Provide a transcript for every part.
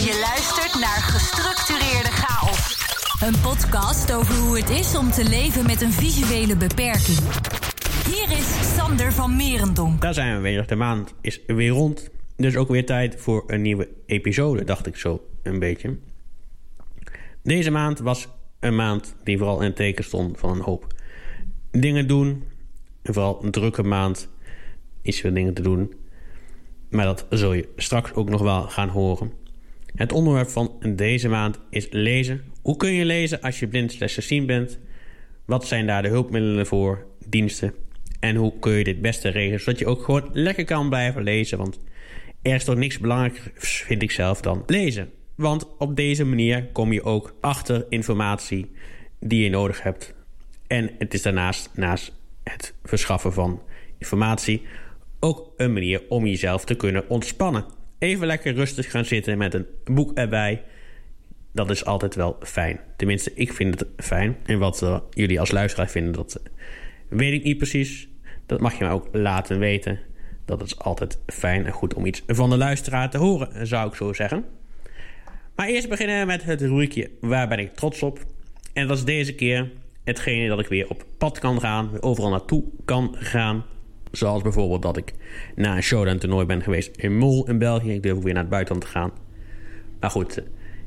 Je luistert naar Gestructureerde Chaos. Een podcast over hoe het is om te leven met een visuele beperking. Hier is Sander van Merendonk. Daar zijn we weer. De maand is weer rond. Dus ook weer tijd voor een nieuwe episode, dacht ik zo een beetje. Deze maand was een maand die vooral in het teken stond van een hoop dingen doen. En vooral een drukke maand is veel dingen te doen. Maar dat zul je straks ook nog wel gaan horen. Het onderwerp van deze maand is lezen. Hoe kun je lezen als je blind slechts zien bent? Wat zijn daar de hulpmiddelen voor, diensten? En hoe kun je dit beste regelen zodat je ook gewoon lekker kan blijven lezen? Want er is toch niks belangrijker, vind ik zelf, dan lezen. Want op deze manier kom je ook achter informatie die je nodig hebt. En het is daarnaast, naast het verschaffen van informatie, ook een manier om jezelf te kunnen ontspannen. Even lekker rustig gaan zitten met een boek erbij. Dat is altijd wel fijn. Tenminste, ik vind het fijn. En wat uh, jullie als luisteraar vinden, dat uh, weet ik niet precies. Dat mag je me ook laten weten. Dat is altijd fijn en goed om iets van de luisteraar te horen, zou ik zo zeggen. Maar eerst beginnen we met het rubriekje Waar ben ik trots op? En dat is deze keer hetgene dat ik weer op pad kan gaan, overal naartoe kan gaan. Zoals bijvoorbeeld dat ik na een showdown toernooi ben geweest in Mol in België. Ik durf weer naar het buitenland te gaan. Maar goed,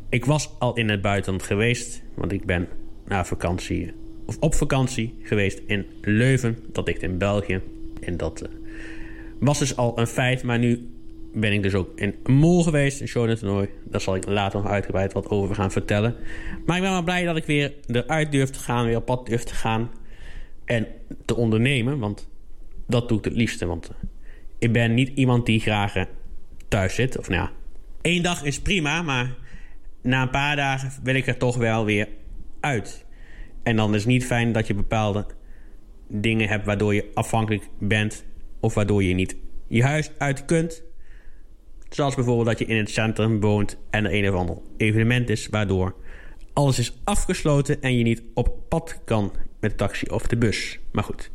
ik was al in het buitenland geweest. Want ik ben naar vakantie, of op vakantie geweest in Leuven. Dat ligt in België. En dat uh, was dus al een feit. Maar nu ben ik dus ook in Mol geweest, een showdown toernooi. Daar zal ik later nog uitgebreid wat over gaan vertellen. Maar ik ben wel blij dat ik weer eruit durf te gaan, weer op pad durf te gaan. En te ondernemen, want dat doe ik het liefste. Want ik ben niet iemand die graag thuis zit. Of nou ja, één dag is prima, maar na een paar dagen wil ik er toch wel weer uit. En dan is het niet fijn dat je bepaalde dingen hebt waardoor je afhankelijk bent. Of waardoor je niet je huis uit kunt. Zoals bijvoorbeeld dat je in het centrum woont en er een of ander evenement is waardoor alles is afgesloten en je niet op pad kan met de taxi of de bus. Maar goed,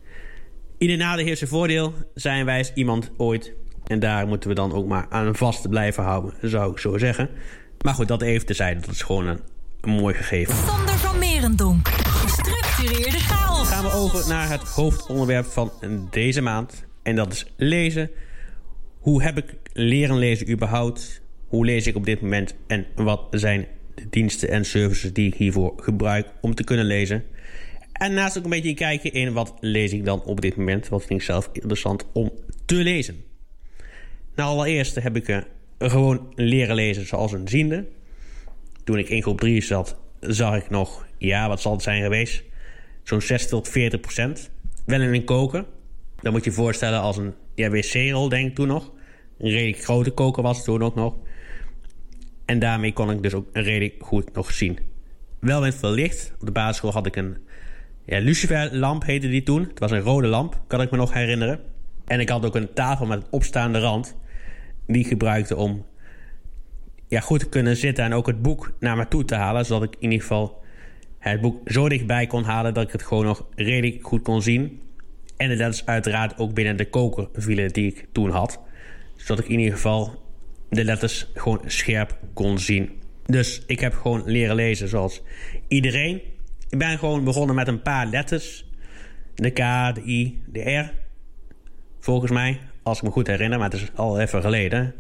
ieder nadeel heeft zijn voordeel. Zijn wij als iemand ooit. En daar moeten we dan ook maar aan vast blijven houden, zou ik zo zeggen. Maar goed, dat even terzijde. Dat is gewoon een, een mooi gegeven. Sander van Merendonk. Gestructureerde chaos. Gaan we over naar het hoofdonderwerp van deze maand. En dat is lezen. Hoe heb ik leren lezen überhaupt? Hoe lees ik op dit moment? En wat zijn de diensten en services die ik hiervoor gebruik om te kunnen lezen? En naast ook een beetje kijken in wat lees ik dan op dit moment. Wat vind ik zelf interessant om te lezen. Nou, allereerst heb ik uh, gewoon leren lezen zoals een ziende. Toen ik in groep 3 zat, zag ik nog, ja, wat zal het zijn geweest? Zo'n 60 tot 40 procent. Wel in een koker. Dan moet je je voorstellen als een ja, wc-rol, denk ik toen nog. Een redelijk grote koker was toen ook nog. En daarmee kon ik dus ook redelijk goed nog zien. Wel met veel licht. Op de basisschool had ik een ja, luciferlamp heette die toen. Het was een rode lamp, kan ik me nog herinneren. En ik had ook een tafel met een opstaande rand. Die ik gebruikte om ja, goed te kunnen zitten en ook het boek naar me toe te halen. Zodat ik in ieder geval het boek zo dichtbij kon halen dat ik het gewoon nog redelijk goed kon zien. En de letters uiteraard ook binnen de koker vielen die ik toen had. Zodat ik in ieder geval de letters gewoon scherp kon zien. Dus ik heb gewoon leren lezen zoals iedereen. Ik ben gewoon begonnen met een paar letters. De K, de I, de R. Volgens mij, als ik me goed herinner, maar het is al even geleden.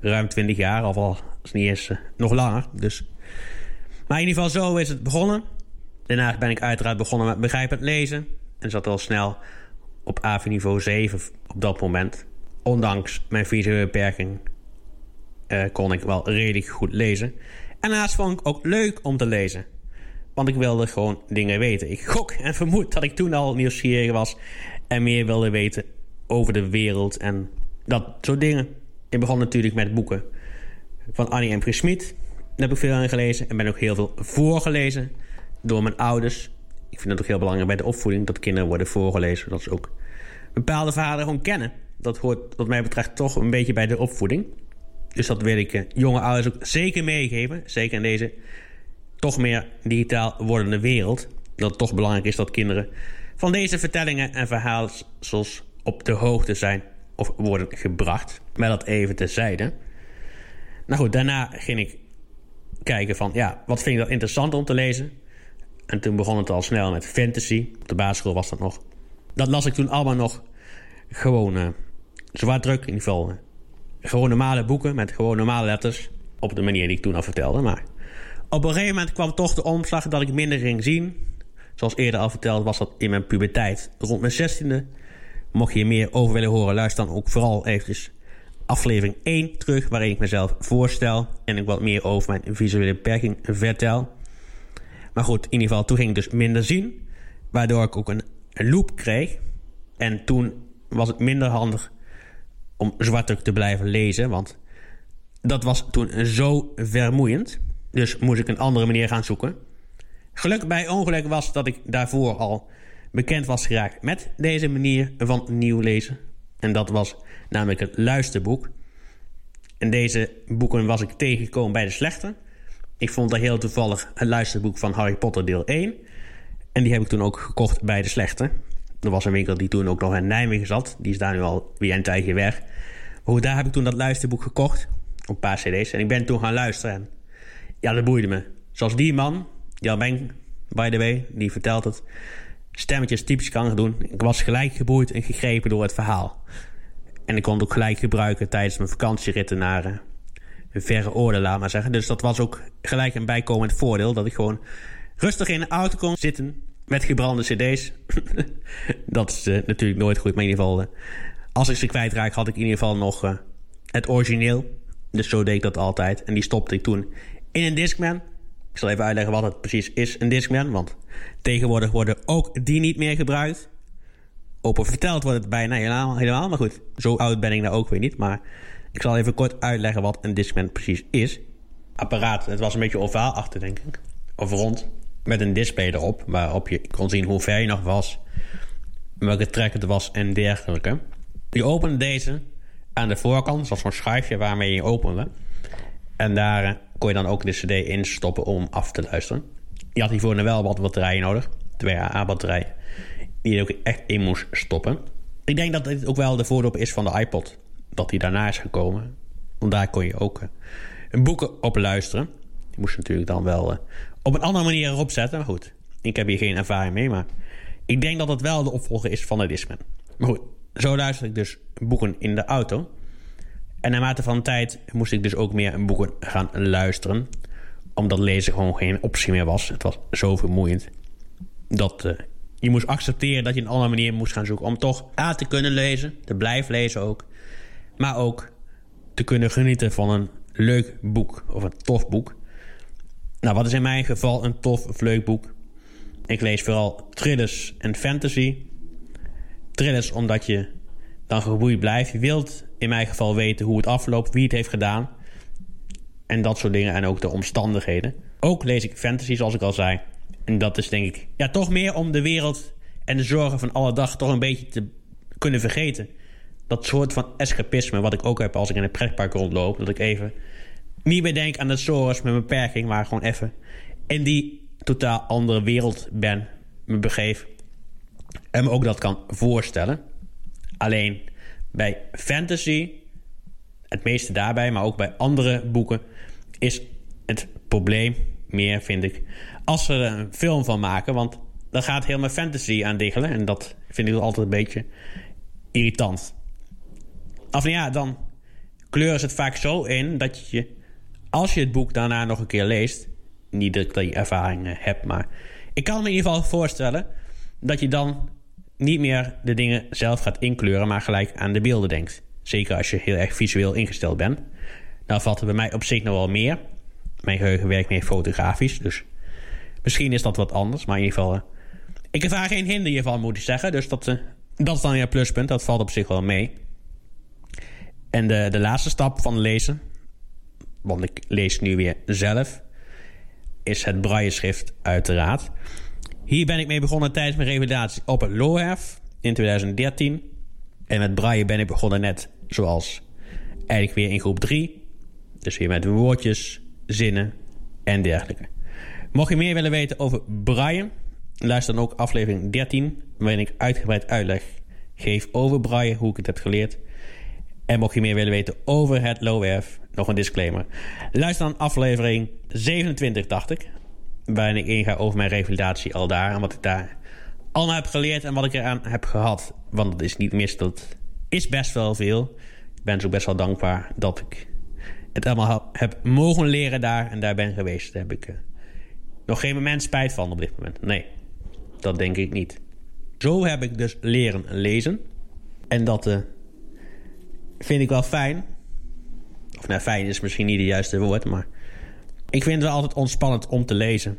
Ruim 20 jaar, of al is niet eens uh, nog langer. Dus. Maar in ieder geval, zo is het begonnen. Daarna ben ik uiteraard begonnen met begrijpend lezen. En zat al snel op AV-niveau 7 op dat moment. Ondanks mijn visuele beperking uh, kon ik wel redelijk goed lezen. En daarnaast vond ik ook leuk om te lezen. Want ik wilde gewoon dingen weten. Ik gok en vermoed dat ik toen al nieuwsgierig was. En meer wilde weten over de wereld en dat soort dingen. Ik begon natuurlijk met boeken van Annie M. G. Daar heb ik veel aan gelezen. En ben ook heel veel voorgelezen door mijn ouders. Ik vind het ook heel belangrijk bij de opvoeding dat kinderen worden voorgelezen. Dat ze ook bepaalde verhalen gewoon kennen. Dat hoort wat mij betreft toch een beetje bij de opvoeding. Dus dat wil ik jonge ouders ook zeker meegeven. Zeker in deze toch meer digitaal wordende wereld. Dat het toch belangrijk is dat kinderen van deze vertellingen en verhaalsels op de hoogte zijn of worden gebracht. Maar dat even terzijde. Nou goed, daarna ging ik kijken van, ja, wat vind ik dat interessant om te lezen? En toen begon het al snel met fantasy. Op de basisschool was dat nog. Dat las ik toen allemaal nog gewoon uh, zwaar druk in ieder geval. gewoon normale boeken met gewoon normale letters. Op de manier die ik toen al vertelde. Maar op een gegeven moment kwam toch de omslag dat ik minder ging zien. Zoals eerder al verteld was dat in mijn puberteit. Rond mijn zestiende. Mocht je meer over willen horen, luister dan ook vooral eventjes aflevering 1 terug... waarin ik mezelf voorstel en ik wat meer over mijn visuele beperking vertel. Maar goed, in ieder geval, toen ging ik dus minder zien. Waardoor ik ook een, een loop kreeg. En toen was het minder handig om zwartdruk te blijven lezen. Want dat was toen zo vermoeiend. Dus moest ik een andere manier gaan zoeken. Geluk bij ongeluk was dat ik daarvoor al bekend was geraakt met deze manier van nieuw lezen. En dat was namelijk het luisterboek. En deze boeken was ik tegengekomen bij de slechte. Ik vond dat heel toevallig een luisterboek van Harry Potter deel 1. En die heb ik toen ook gekocht bij de slechte. Er was een winkel die toen ook nog in Nijmegen zat. Die is daar nu al weer een tijdje weg. Maar daar heb ik toen dat luisterboek gekocht. Een paar cd's. En ik ben toen gaan luisteren. Ja, dat boeide me. Zoals die man, Jan Beng, by the way, die vertelt het. Stemmetjes typisch kan doen. Ik was gelijk geboeid en gegrepen door het verhaal. En ik kon het ook gelijk gebruiken tijdens mijn vakantieritten naar een verre oorden, laat maar zeggen. Dus dat was ook gelijk een bijkomend voordeel. Dat ik gewoon rustig in de auto kon zitten met gebrande cd's. dat is uh, natuurlijk nooit goed, maar in ieder geval... Uh, als ik ze kwijtraak, had ik in ieder geval nog het origineel. Dus zo deed ik dat altijd. En die stopte ik toen in een Discman. Ik zal even uitleggen wat het precies is, een Discman. Want tegenwoordig worden ook die niet meer gebruikt. Open verteld wordt het bijna helemaal, helemaal. Maar goed, zo oud ben ik nou ook weer niet. Maar ik zal even kort uitleggen wat een Discman precies is. Apparaat, het was een beetje ovaal achter, denk ik. Of rond. Met een display erop, waarop je kon zien hoe ver je nog was. Welke trek het was en dergelijke. Je opende deze aan de voorkant, zoals zo'n schuifje waarmee je opende. En daar eh, kon je dan ook de CD instoppen om af te luisteren. Je had hiervoor wel wat batterijen nodig. Twee AA-batterijen. Die je ook echt in moest stoppen. Ik denk dat dit ook wel de voordeel is van de iPod. Dat die daarna is gekomen. Want daar kon je ook uh, boeken op luisteren. Die moest natuurlijk dan wel uh, op een andere manier erop zetten. Maar goed, ik heb hier geen ervaring mee. Maar ik denk dat het wel de opvolger is van de Discman. Maar goed, zo luister ik dus boeken in de auto. En naarmate van tijd moest ik dus ook meer boeken gaan luisteren. Omdat lezen gewoon geen optie meer was. Het was zo vermoeiend. Dat uh, je moest accepteren dat je een andere manier moest gaan zoeken. Om toch A te kunnen lezen. Te blijven lezen ook. Maar ook te kunnen genieten van een leuk boek. Of een tof boek. Nou, wat is in mijn geval een tof of leuk boek? Ik lees vooral thrillers en fantasy. Thrillers omdat je dan geboeid blijft. Je wilt in mijn geval weten hoe het afloopt, wie het heeft gedaan. En dat soort dingen en ook de omstandigheden. Ook lees ik fantasy, zoals ik al zei. En dat is denk ik ja, toch meer om de wereld en de zorgen van alle dag toch een beetje te kunnen vergeten. Dat soort van escapisme, wat ik ook heb als ik in een pretpark rondloop. Dat ik even niet meer denk aan de zorgen met beperking, maar gewoon even in die totaal andere wereld ben, me begeef. En me ook dat kan voorstellen. Alleen bij fantasy, het meeste daarbij, maar ook bij andere boeken, is het probleem meer, vind ik, als ze er een film van maken. Want dan gaat helemaal fantasy aan diggelen. En dat vind ik altijd een beetje irritant. Of nou ja, dan kleuren ze het vaak zo in dat je, als je het boek daarna nog een keer leest, niet dat je ervaring hebt, maar ik kan me in ieder geval voorstellen dat je dan niet meer de dingen zelf gaat inkleuren, maar gelijk aan de beelden denkt. Zeker als je heel erg visueel ingesteld bent. Nou valt er bij mij op zich nog wel meer. Mijn geheugen werkt meer fotografisch, dus misschien is dat wat anders. Maar in ieder geval, uh, ik ervaar geen hinder hiervan, moet ik zeggen. Dus dat, uh, dat is dan je pluspunt, dat valt op zich wel mee. En de, de laatste stap van lezen, want ik lees nu weer zelf, is het braille schrift uiteraard. Hier ben ik mee begonnen tijdens mijn revalidatie op het LOHEF in 2013. En met braille ben ik begonnen net zoals eigenlijk weer in groep 3. Dus weer met woordjes, zinnen en dergelijke. Mocht je meer willen weten over braille, luister dan ook aflevering 13... waarin ik uitgebreid uitleg geef over braille, hoe ik het heb geleerd. En mocht je meer willen weten over het LOHEF... nog een disclaimer. Luister dan aflevering 27, dacht ik. Waarin ik inga over mijn revalidatie al daar. En wat ik daar allemaal heb geleerd en wat ik eraan heb gehad. Want het is niet mis, dat is best wel veel. Ik ben zo best wel dankbaar dat ik het allemaal heb mogen leren daar en daar ben geweest. Daar heb ik uh, nog geen moment spijt van op dit moment. Nee, dat denk ik niet. Zo heb ik dus leren lezen. En dat uh, vind ik wel fijn. Of nou, fijn is misschien niet het juiste woord, maar... Ik vind het altijd ontspannend om te lezen.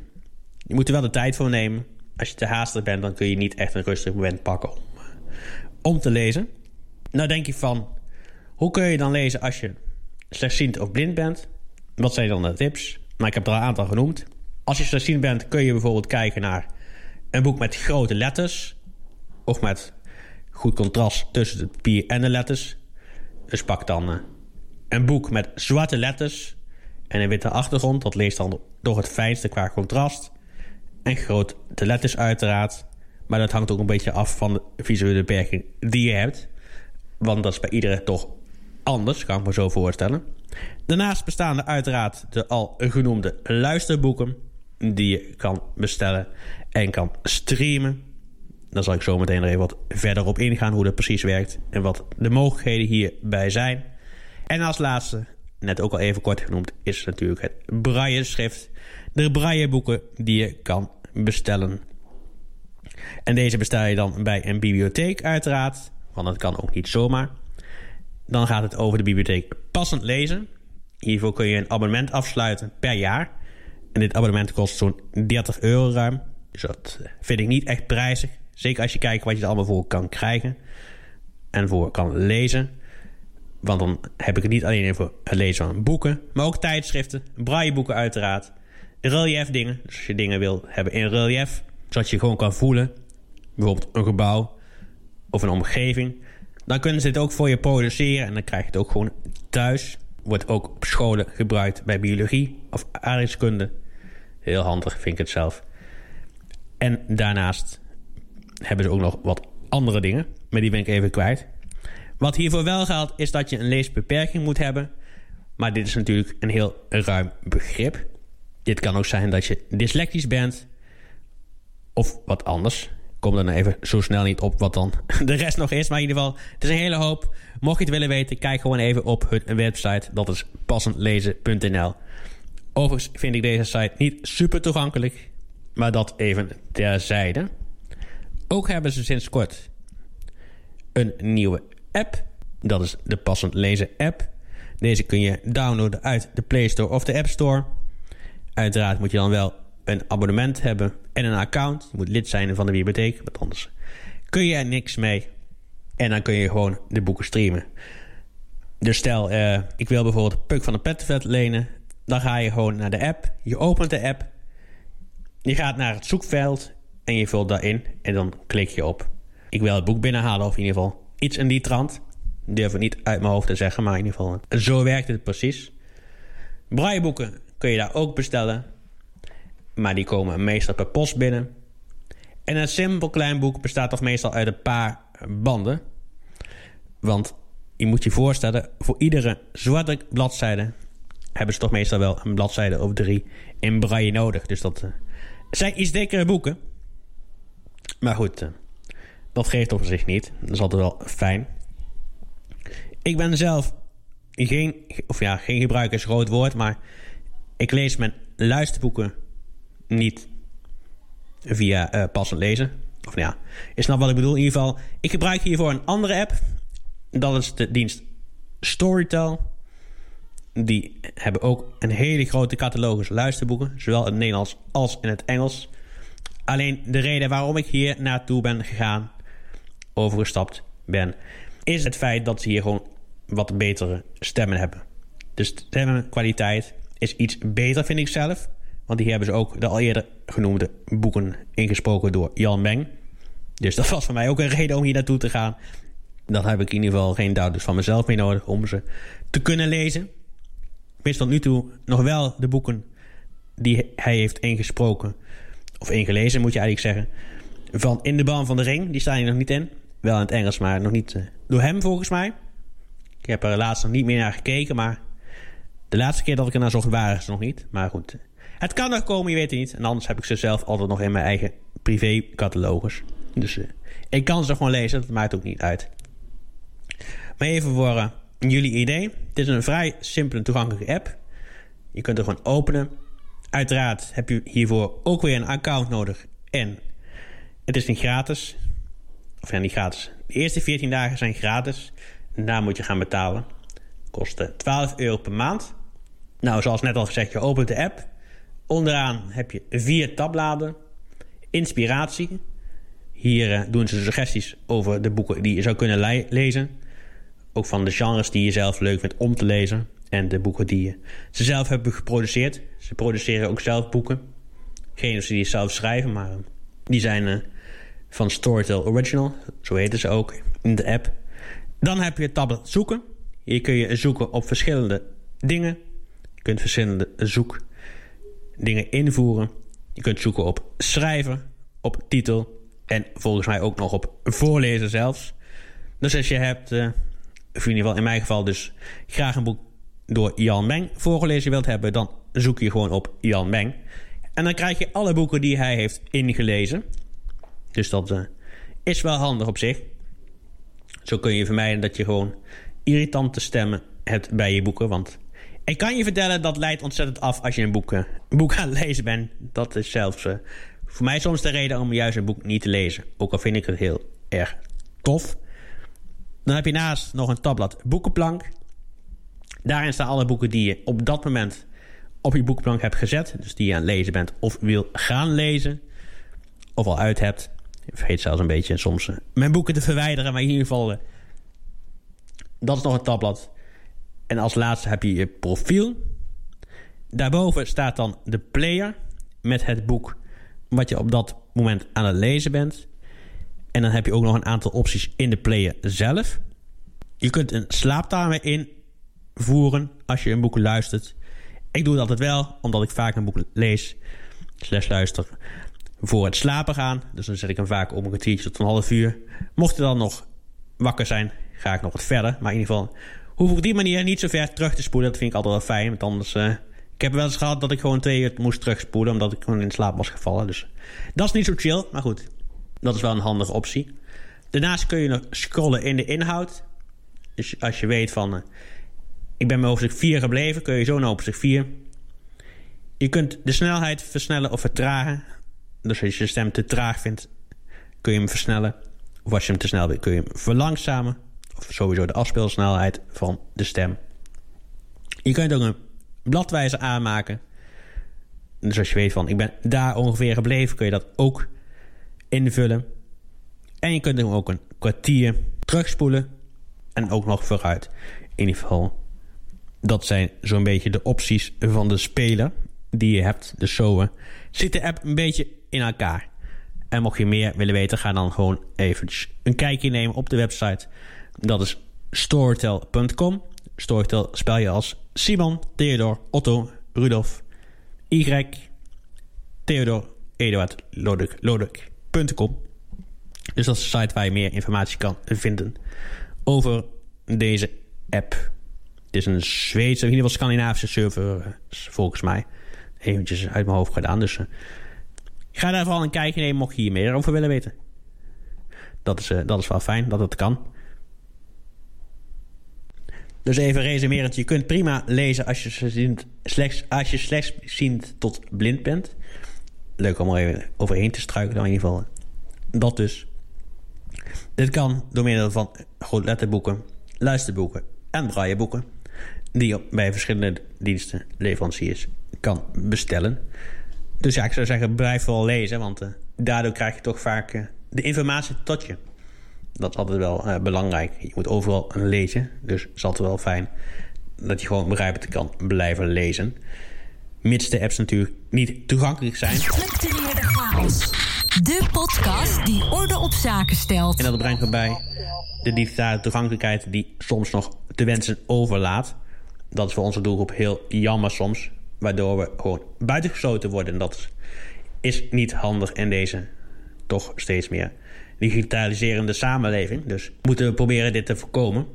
Je moet er wel de tijd voor nemen. Als je te haastig bent, dan kun je niet echt een rustig moment pakken om, om te lezen. Nou denk je van... Hoe kun je dan lezen als je slechtziend of blind bent? Wat zijn dan de tips? Nou, ik heb er al een aantal genoemd. Als je slechtziend bent, kun je bijvoorbeeld kijken naar... een boek met grote letters... of met goed contrast tussen het papier en de letters. Dus pak dan uh, een boek met zwarte letters en een witte achtergrond. Dat leest dan door het fijnste qua contrast. En grote letters uiteraard. Maar dat hangt ook een beetje af van de visuele beperking die je hebt. Want dat is bij iedereen toch anders, kan ik me zo voorstellen. Daarnaast bestaan er uiteraard de al genoemde luisterboeken... die je kan bestellen en kan streamen. Dan zal ik zo meteen er even wat verder op ingaan hoe dat precies werkt... en wat de mogelijkheden hierbij zijn. En als laatste, net ook al even kort genoemd... is natuurlijk het braille-schrift. De braille-boeken die je kan bestellen. En deze bestel je dan bij een bibliotheek uiteraard... want dat kan ook niet zomaar... Dan gaat het over de bibliotheek passend lezen. Hiervoor kun je een abonnement afsluiten per jaar. En dit abonnement kost zo'n 30 euro ruim. Dus dat vind ik niet echt prijzig. Zeker als je kijkt wat je er allemaal voor kan krijgen. En voor kan lezen. Want dan heb ik het niet alleen voor het lezen van boeken. Maar ook tijdschriften. Brailleboeken uiteraard. Relief dingen. Dus als je dingen wil hebben in relief. Zodat je gewoon kan voelen. Bijvoorbeeld een gebouw. Of een omgeving. Dan kunnen ze het ook voor je produceren. En dan krijg je het ook gewoon thuis. Wordt ook op scholen gebruikt bij biologie of aardrijkskunde. Heel handig vind ik het zelf. En daarnaast hebben ze ook nog wat andere dingen. Maar die ben ik even kwijt. Wat hiervoor wel geldt is dat je een leesbeperking moet hebben. Maar dit is natuurlijk een heel ruim begrip. Dit kan ook zijn dat je dyslectisch bent. Of wat anders kom er nou even zo snel niet op wat dan de rest nog is. Maar in ieder geval, het is een hele hoop. Mocht je het willen weten, kijk gewoon even op hun website. Dat is passendlezen.nl. Overigens vind ik deze site niet super toegankelijk. Maar dat even terzijde. Ook hebben ze sinds kort een nieuwe app. Dat is de Passend Lezen app. Deze kun je downloaden uit de Play Store of de App Store. Uiteraard moet je dan wel een abonnement hebben en een account. Je moet lid zijn van de bibliotheek, want anders kun je er niks mee. En dan kun je gewoon de boeken streamen. Dus stel, uh, ik wil bijvoorbeeld Puk van de Pettenvet lenen. Dan ga je gewoon naar de app. Je opent de app. Je gaat naar het zoekveld en je vult daarin. En dan klik je op. Ik wil het boek binnenhalen of in ieder geval iets in die trant. Ik durf het niet uit mijn hoofd te zeggen, maar in ieder geval zo werkt het precies. Brailleboeken kun je daar ook bestellen. Maar die komen meestal per post binnen. En een simpel klein boek bestaat toch meestal uit een paar banden. Want je moet je voorstellen, voor iedere zwarte bladzijde hebben ze toch meestal wel een bladzijde of drie in braille nodig. Dus dat uh, zijn iets dikkere boeken. Maar goed, uh, dat geeft op zich niet. Dat is altijd wel fijn. Ik ben zelf geen, of ja, geen gebruiker is groot woord, maar ik lees mijn luisterboeken niet via uh, passend lezen. Of ja, is nou wat ik bedoel. In ieder geval, ik gebruik hiervoor een andere app. Dat is de dienst Storytel. Die hebben ook een hele grote catalogus luisterboeken. Zowel in het Nederlands als in het Engels. Alleen de reden waarom ik hier naartoe ben gegaan, overgestapt ben, is het feit dat ze hier gewoon wat betere stemmen hebben. De stemmenkwaliteit is iets beter, vind ik zelf. Want die hebben ze ook de al eerder genoemde boeken ingesproken door Jan Meng. Dus dat was voor mij ook een reden om hier naartoe te gaan. Dan heb ik in ieder geval geen dus van mezelf mee nodig om ze te kunnen lezen. Ik mis tot nu toe nog wel de boeken die hij heeft ingesproken. Of ingelezen moet je eigenlijk zeggen. Van In de Baan van de Ring. Die staan hier nog niet in. Wel in het Engels, maar nog niet uh, door hem volgens mij. Ik heb er laatst nog niet meer naar gekeken, maar De laatste keer dat ik er naar zocht waren ze nog niet. Maar goed, het kan nog komen, je weet het niet. En anders heb ik ze zelf altijd nog in mijn eigen privé-catalogus. Dus uh, ik kan ze gewoon lezen, dat maakt ook niet uit. Maar even voor jullie idee. Het is een vrij simpele toegankelijke app. Je kunt er gewoon openen. Uiteraard heb je hiervoor ook weer een account nodig. En het is niet gratis. Of ja, niet gratis. De eerste 14 dagen zijn gratis. Daar moet je gaan betalen. Kost 12 euro per maand. Nou, zoals net al gezegd, je opent de app. Onderaan heb je vier tabbladen. Inspiratie. Hier uh, doen ze suggesties over de boeken die je zou kunnen le lezen. Ook van de genres die je zelf leuk vindt om te lezen. En de boeken die ze zelf hebben geproduceerd. Ze produceren ook zelf boeken. Geen of ze die zelf schrijven, maar die zijn uh, van Storytel Original. Zo heten ze ook in de app. Dan heb je tabblad zoeken. Hier kun je zoeken op verschillende dingen. Je kunt verschillende zoekdingen invoeren. Je kunt zoeken op schrijver, op titel en volgens mij ook nog op voorlezen zelfs. Dus als je hebt, of in ieder geval in mijn geval dus graag een boek door Jan Meng voorgelezen wilt hebben, dan zoek je gewoon op Jan Meng. En dan krijg je alle boeken die hij heeft ingelezen. Dus dat uh, is wel handig op zich. Zo kun je vermijden dat je gewoon irritante stemmen hebt bij je boeken. Want ik kan je vertellen, dat leidt ontzettend af als je een boek, een boek aan het lezen bent. Dat is zelfs uh, voor mij soms de reden om juist een boek niet te lezen. Ook al vind ik het heel erg tof. Dan heb je naast nog een tabblad boekenplank. Daarin staan alle boeken die je op dat moment op je boekenplank hebt gezet. Dus die je aan het lezen bent of wil gaan lezen. Of al uit hebt. Vergeet zelfs een beetje soms uh, mijn boeken te verwijderen. Maar in ieder geval, uh, dat is nog een tabblad. En als laatste heb je je profiel. Daarboven staat dan de player met het boek wat je op dat moment aan het lezen bent. En dan heb je ook nog een aantal opties in de player zelf. Je kunt een slaaptimer invoeren als je een boek luistert. Ik doe dat altijd wel, omdat ik vaak een boek lees, slash luister, voor het slapen gaan. Dus dan zet ik hem vaak op een kwartiertje tot een half uur. Mocht je dan nog wakker zijn, ga ik nog wat verder. Maar in ieder geval hoef ik op die manier niet zo ver terug te spoelen. Dat vind ik altijd wel fijn, want anders... Uh, ik heb wel eens gehad dat ik gewoon twee uur moest terugspoelen... omdat ik gewoon in slaap was gevallen. Dus dat is niet zo chill, maar goed. Dat is wel een handige optie. Daarnaast kun je nog scrollen in de inhoud. Dus als je weet van... Uh, ik ben bij hoofdstuk 4 gebleven, kun je zo naar hoofdstuk 4. Je kunt de snelheid versnellen of vertragen. Dus als je stem te traag vindt, kun je hem versnellen. Of als je hem te snel vindt, kun je hem verlangzamen. Of sowieso de afspeelsnelheid van de stem. Je kunt ook een bladwijzer aanmaken. Dus als je weet van, ik ben daar ongeveer gebleven, kun je dat ook invullen. En je kunt hem ook een kwartier terugspoelen. En ook nog vooruit. In ieder geval, dat zijn zo'n beetje de opties van de speler die je hebt. Dus zo uh, zit de app een beetje in elkaar. En mocht je meer willen weten, ga dan gewoon even een kijkje nemen op de website. Dat is storytel.com. Storytel spel je als Simon, Theodor, Otto, Rudolf, Y, Theodor, Eduard, Lodek, Lodek.com. Dus dat is de site waar je meer informatie kan vinden over deze app. Het is een Zweedse, in ieder geval Scandinavische server, volgens mij. Eventjes uit mijn hoofd gedaan. Dus uh, ga daar vooral een kijkje nemen mocht je hier meer over willen weten. Dat is, uh, dat is wel fijn dat het kan. Dus even resumerend, je kunt prima lezen als je, ziet, slechts, als je slechts ziend tot blind bent. Leuk om er even overheen te struikelen in ieder geval. Dat dus. Dit kan door middel van letterboeken, luisterboeken en brailleboeken... die je bij verschillende diensten, leveranciers, kan bestellen. Dus ja, ik zou zeggen, blijf vooral lezen... want uh, daardoor krijg je toch vaak uh, de informatie tot je. Dat is altijd wel uh, belangrijk. Je moet overal lezen. Dus het is altijd wel fijn dat je gewoon begrijpend kan blijven lezen. Mits de apps natuurlijk niet toegankelijk zijn. Structureerde chaos. De podcast die orde op zaken stelt. En dat brengt me bij de digitale toegankelijkheid die soms nog te wensen overlaat. Dat is voor onze doelgroep heel jammer soms. Waardoor we gewoon buitengesloten worden. En dat is niet handig in deze toch steeds meer digitaliserende samenleving. Dus moeten we proberen dit te voorkomen.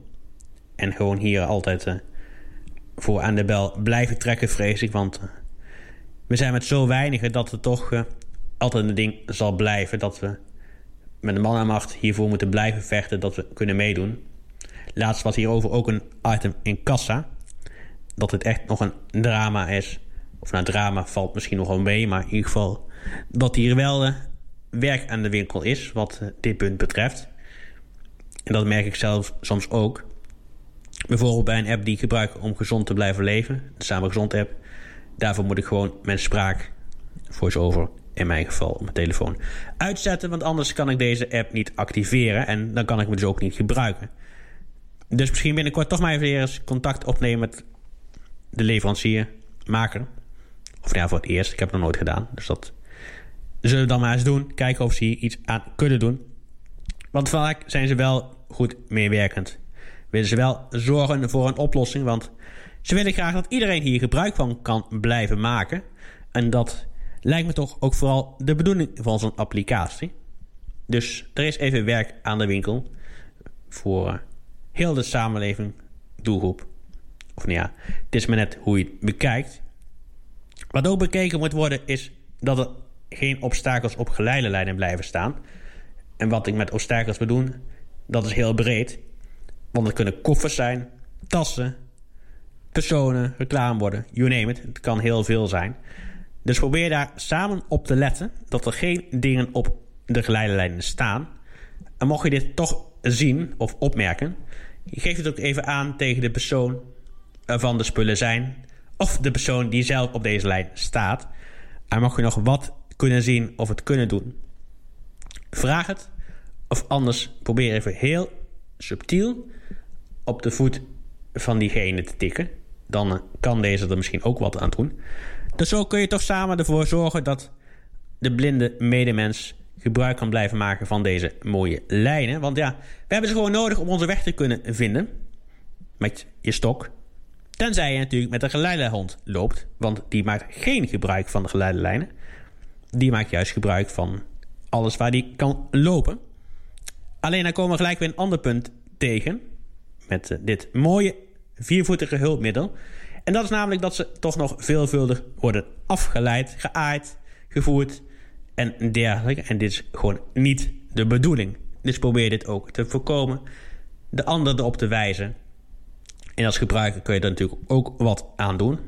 En gewoon hier altijd uh, voor aan de bel blijven trekken, vrees ik. Want we zijn met zo weinigen dat het toch altijd een ding zal blijven. Dat we met de man aan macht hiervoor moeten blijven vechten dat we kunnen meedoen. Laatst was hierover ook een item in kassa. Dat het echt nog een drama is. Of nou, drama valt misschien nog wel mee, maar in ieder geval dat hier wel werk aan de winkel is wat dit punt betreft. En dat merk ik zelf soms ook. Bijvoorbeeld bij een app die ik gebruik om gezond te blijven leven, de Samen Gezond app. Daarvoor moet ik gewoon mijn spraak, voice-over in mijn geval, op mijn telefoon uitzetten. Want anders kan ik deze app niet activeren en dan kan ik me dus ook niet gebruiken. Dus misschien binnenkort toch maar even eens contact opnemen met de leverancier, maker. Of ja, voor het eerst. Ik heb het nog nooit gedaan. Dus dat zullen we dan maar eens doen. Kijken of ze hier iets aan kunnen doen. Want vaak zijn ze wel goed meewerkend. Willen ze wel zorgen voor een oplossing. Want ze willen graag dat iedereen hier gebruik van kan blijven maken. En dat lijkt me toch ook vooral de bedoeling van zo'n applicatie. Dus er is even werk aan de winkel. Voor heel de samenleving, doelgroep. Of nou ja, het is maar net hoe je het bekijkt. Wat ook bekeken moet worden is dat er geen obstakels op geleiderlijnen blijven staan. En wat ik met obstakels bedoel, dat is heel breed. Want het kunnen koffers zijn, tassen, personen, reclameborden, you name it. Het kan heel veel zijn. Dus probeer daar samen op te letten dat er geen dingen op de geleiderlijnen staan. En mocht je dit toch zien of opmerken, geef het ook even aan tegen de persoon van de spullen zijn. Of de persoon die zelf op deze lijn staat. En mocht je nog wat kunnen zien of het kunnen doen, vraag het. Of anders probeer even heel subtiel op de voet van diegene te tikken. Dan kan deze er misschien ook wat aan doen. Dus zo kun je toch samen ervoor zorgen dat de blinde medemens gebruik kan blijven maken van deze mooie lijnen. Want ja, we hebben ze gewoon nodig om onze weg te kunnen vinden. Met je stok. Tenzij je natuurlijk met een geleidehond loopt. Want die maakt geen gebruik van de geleiderlijnen. Die maakt juist gebruik van alles waar die kan lopen. Alleen dan komen we gelijk weer een ander punt tegen. Met eh, dit mooie viervoetige hulpmiddel. En dat is namelijk dat ze toch nog veelvuldig worden afgeleid, geaaid, gevoerd en dergelijke. En dit is gewoon niet de bedoeling. Dus probeer dit ook te voorkomen. De ander erop te wijzen. En als gebruiker kun je er natuurlijk ook wat aan doen.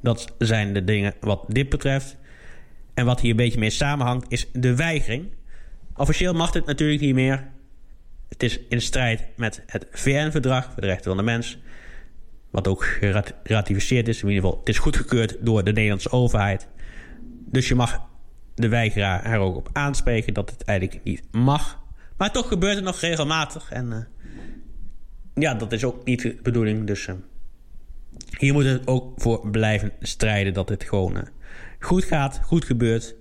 Dat zijn de dingen wat dit betreft. En wat hier een beetje mee samenhangt is de weigering. Officieel mag dit natuurlijk niet meer. Het is in strijd met het VN-verdrag voor de rechten van de mens. Wat ook geratificeerd is. In ieder geval, het is goedgekeurd door de Nederlandse overheid. Dus je mag de weigeraar er ook op aanspreken dat het eigenlijk niet mag. Maar toch gebeurt het nog regelmatig. En uh, ja, dat is ook niet de bedoeling. Dus uh, hier moet het ook voor blijven strijden dat het gewoon uh, goed gaat, goed gebeurt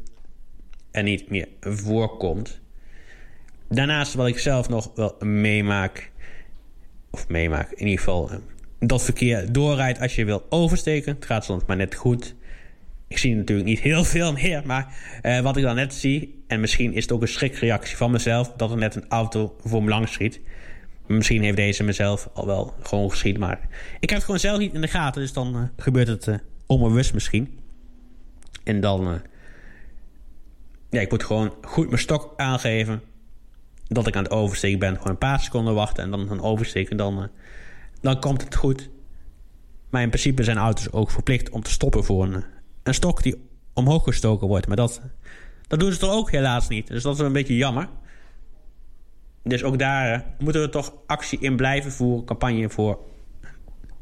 en niet meer voorkomt. Daarnaast wat ik zelf nog wel meemaak, of meemaak in ieder geval, dat verkeer doorrijdt als je wil oversteken. Het gaat soms maar net goed. Ik zie natuurlijk niet heel veel meer, maar wat ik dan net zie, en misschien is het ook een schrikreactie van mezelf, dat er net een auto voor me langs schiet. Misschien heeft deze mezelf al wel gewoon geschiet, maar ik heb het gewoon zelf niet in de gaten, dus dan uh, gebeurt het uh, onbewust misschien. En dan, ja, ik moet gewoon goed mijn stok aangeven dat ik aan het oversteken ben. Gewoon een paar seconden wachten en dan een oversteken, dan, dan komt het goed. Maar in principe zijn auto's ook verplicht om te stoppen voor een een stok die omhoog gestoken wordt. Maar dat, dat doen ze toch ook helaas niet. Dus dat is een beetje jammer. Dus ook daar eh, moeten we toch actie in blijven voeren, campagne voor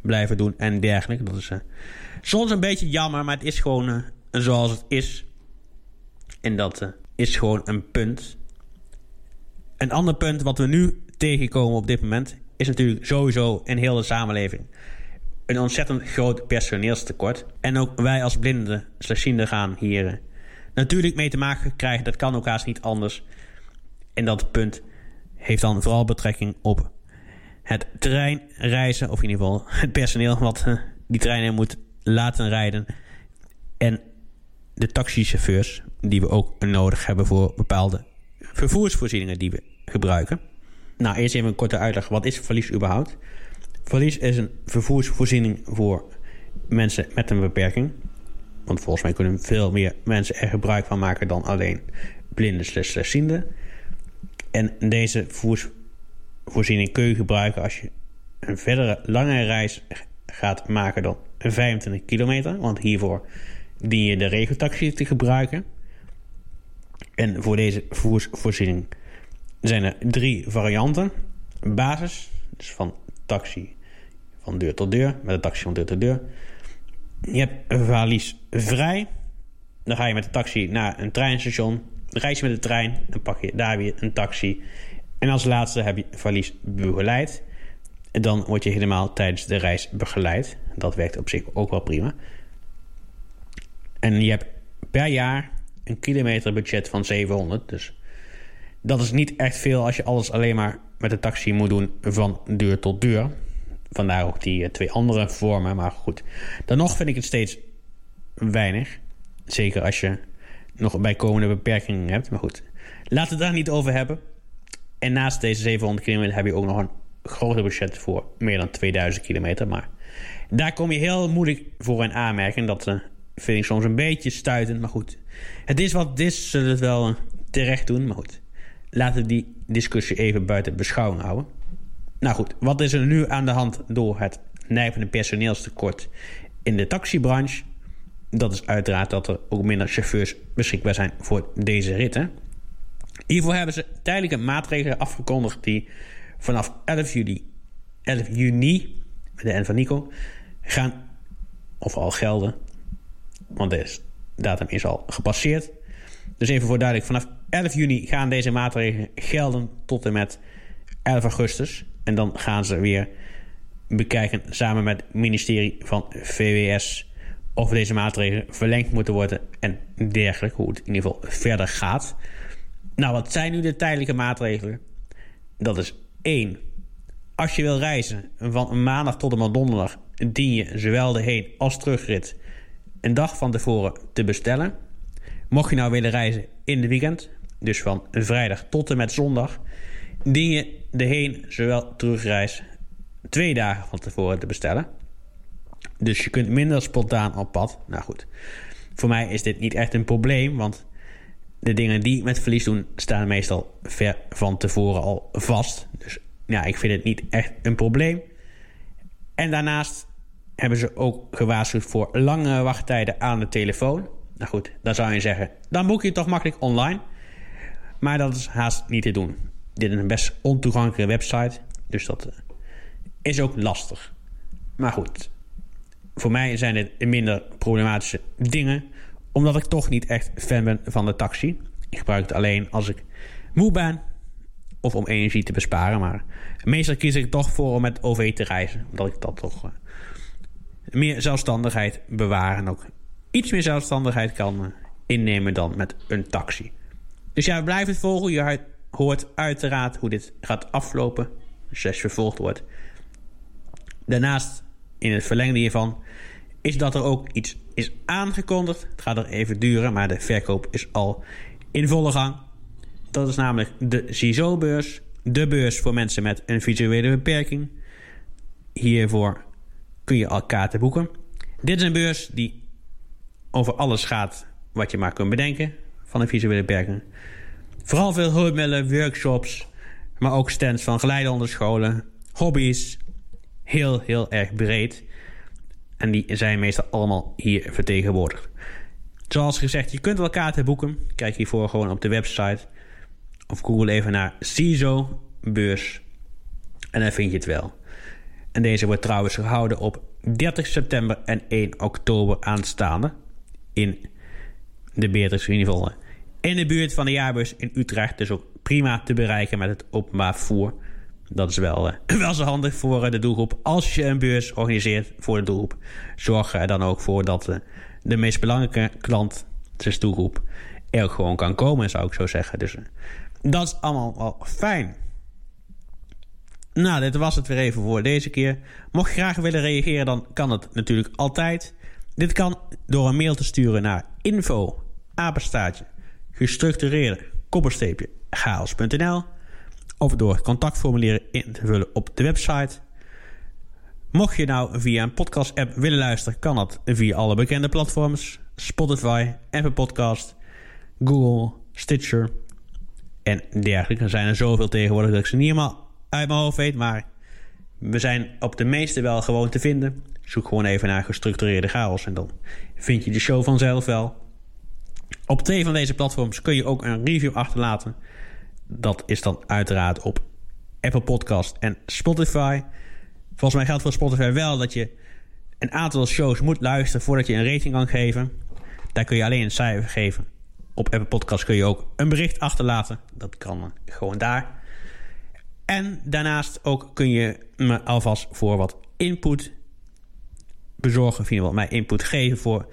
blijven doen en dergelijke. Dat is uh, soms een beetje jammer, maar het is gewoon uh, zoals het is. En dat is gewoon een punt. Een ander punt wat we nu tegenkomen op dit moment is natuurlijk sowieso in heel de samenleving een ontzettend groot personeelstekort. En ook wij als blinden, slechtzienden gaan hier eh, natuurlijk mee te maken krijgen. Dat kan ook haast niet anders. En dat punt heeft dan vooral betrekking op het treinreizen. Of in ieder geval het personeel wat uh, die treinen moet laten rijden. En de taxichauffeurs die we ook nodig hebben voor bepaalde vervoersvoorzieningen die we gebruiken. Nou, eerst even een korte uitleg. Wat is verlies überhaupt? Verlies is een vervoersvoorziening voor mensen met een beperking. Want volgens mij kunnen veel meer mensen er gebruik van maken dan alleen blinden slechtzienden. En deze vervoersvoorziening kun je gebruiken als je een verdere lange reis gaat maken dan 25 kilometer. Want hiervoor dien je de regeltaxi te gebruiken. En voor deze vervoersvoorziening zijn er drie varianten. Basis, dus van taxi van deur tot deur, met een taxi van deur tot deur. Je hebt een valies vrij. Dan ga je met de taxi naar een treinstation. Reis je met de trein. Dan pak je daar weer een taxi. En als laatste heb je valies begeleid. En dan word je helemaal tijdens de reis begeleid. Dat werkt op zich ook wel prima. En je hebt per jaar een kilometerbudget van 700. Dus dat is niet echt veel als je alles alleen maar met de taxi moet doen van deur tot deur. Vandaar ook die eh, twee andere vormen. Maar goed, dan nog vind ik het steeds weinig. Zeker als je nog bijkomende beperkingen hebt. Maar goed, laten we het daar niet over hebben. En naast deze 700 kilometer heb je ook nog een groter budget voor meer dan 2000 kilometer. Maar daar kom je heel moeilijk voor in aanmerking. Dat uh, vind ik soms een beetje stuitend. Maar goed, het is wat het is. Zullen het wel uh, terecht doen. Maar goed, laten we die discussie even buiten beschouwing houden. Nou goed, wat is er nu aan de hand door het nijpende personeelstekort in de taxibranche? Dat is uiteraard dat er ook minder chauffeurs beschikbaar zijn voor deze ritten. Hiervoor hebben ze tijdelijke maatregelen afgekondigd die vanaf 11 juli, 11 juni, met de N van Nico, gaan of al gelden. Want de datum is al gepasseerd. Dus even voor duidelijk, vanaf 11 juni gaan deze maatregelen gelden tot en met 11 augustus. En dan gaan ze weer bekijken samen met het ministerie van VWS of deze maatregelen verlengd moeten worden en dergelijke, hoe het in ieder geval verder gaat. Nou, wat zijn nu de tijdelijke maatregelen? Dat is één. Als je wil reizen van maandag tot en met donderdag, dien je zowel de heen- als terugrit een dag van tevoren te bestellen. Mocht je nou willen reizen in de weekend, dus van vrijdag tot en met zondag, dien je de heen zowel terugreis twee dagen van tevoren te bestellen. Dus je kunt minder spontaan op pad. Nou goed, voor mij is dit niet echt een probleem, want de dingen die met verlies doen staan meestal ver van tevoren al vast. Dus ja, ik vind het niet echt een probleem. En daarnaast hebben ze ook gewaarschuwd voor lange wachttijden aan de telefoon. Nou goed, dan zou je zeggen, dan boek je toch makkelijk online. Maar dat is haast niet te doen. Dit is een best ontoegankelijke website, dus dat eh, is ook lastig. Maar goed, voor mij zijn dit minder problematische dingen, omdat ik toch niet echt fan ben van de taxi. Ik gebruik het alleen als ik moe ben of om energie te besparen. Maar meestal kies ik toch voor om met OV te reizen, omdat ik dat toch uh, meer zelfstandigheid bewaar en ook iets meer zelfstandigheid kan uh, innemen dan met een taxi. Dus ja, blijf het volgen. Je hoort uiteraard hoe dit gaat aflopen. Als je vervolgd wordt. Daarnaast, in het verlengde hiervan, is dat er ook iets is aangekondigd. Het gaat er even duren, maar de verkoop is al in volle gang. Dat is namelijk de CISO-beurs. De beurs voor mensen met een visuele beperking. Hiervoor kun je al kaarten boeken. Dit is een beurs die over alles gaat wat je maar kunt bedenken van een visuele beperking. Vooral veel hulpmiddelen, workshops, maar ook stands van geleidonderscholen, hobby's. Heel, heel erg breed. En die zijn meestal allemaal hier vertegenwoordigd. Zoals gezegd, je kunt wel kaarten boeken. Kijk hiervoor gewoon op de website. Of google even naar CISO beurs. En dan vind je het wel. En deze wordt trouwens gehouden op 30 september en 1 oktober aanstaande. In de Beatrix Univolle in de buurt van de jaarbus in Utrecht. Dus ook prima te bereiken met het openbaar vervoer. Dat is wel, uh, wel zo handig voor uh, de doelgroep. Als je een beurs organiseert voor de doelgroep, zorg er dan ook voor dat uh, de meest belangrijke klant, dus doelgroep, er gewoon kan komen, zou ik zo zeggen. Dus dat is allemaal wel fijn. Nou, dit was het weer even voor deze keer. Mocht je graag willen reageren, dan kan het natuurlijk altijd. Dit kan door een mail te sturen naar info apenstaartje gestructureerde koppersteepje chaos.nl of door het contactformulier in te vullen op de website. Mocht je nou via een podcast-app willen luisteren, kan dat via alle bekende platforms: Spotify, Apple Podcast, Google, Stitcher en dergelijke. Er zijn er zoveel tegenwoordig dat ik ze niet helemaal uit mijn hoofd weet, maar we zijn op de meeste wel gewoon te vinden. Zoek gewoon even naar gestructureerde chaos en dan vind je de show vanzelf wel. Op twee van deze platforms kun je ook een review achterlaten. Dat is dan uiteraard op Apple Podcast en Spotify. Volgens mij geldt voor Spotify wel dat je een aantal shows moet luisteren voordat je een rating kan geven. Daar kun je alleen een cijfer geven. Op Apple Podcast kun je ook een bericht achterlaten. Dat kan gewoon daar. En daarnaast ook kun je me alvast voor wat input bezorgen. Via wat mij input geven voor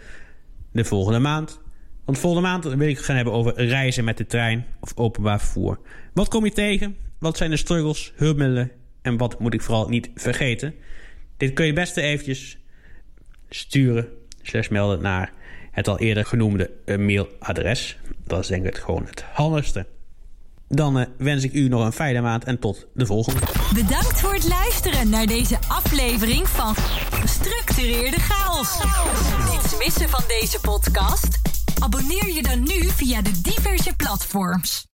de volgende maand. Want volgende maand wil ik het gaan hebben over reizen met de trein of openbaar vervoer. Wat kom je tegen? Wat zijn de struggles, hulpmiddelen en wat moet ik vooral niet vergeten? Dit kun je best eventjes sturen, slash melden naar het al eerder genoemde eh, mailadres. Dat is denk ik gewoon het handigste. Dan uh, wens ik u nog een fijne maand en tot de volgende. Bedankt voor het luisteren naar deze aflevering van Gestructureerde Chaos. Niets missen van deze podcast? Abonneer je dan nu via de diverse platforms.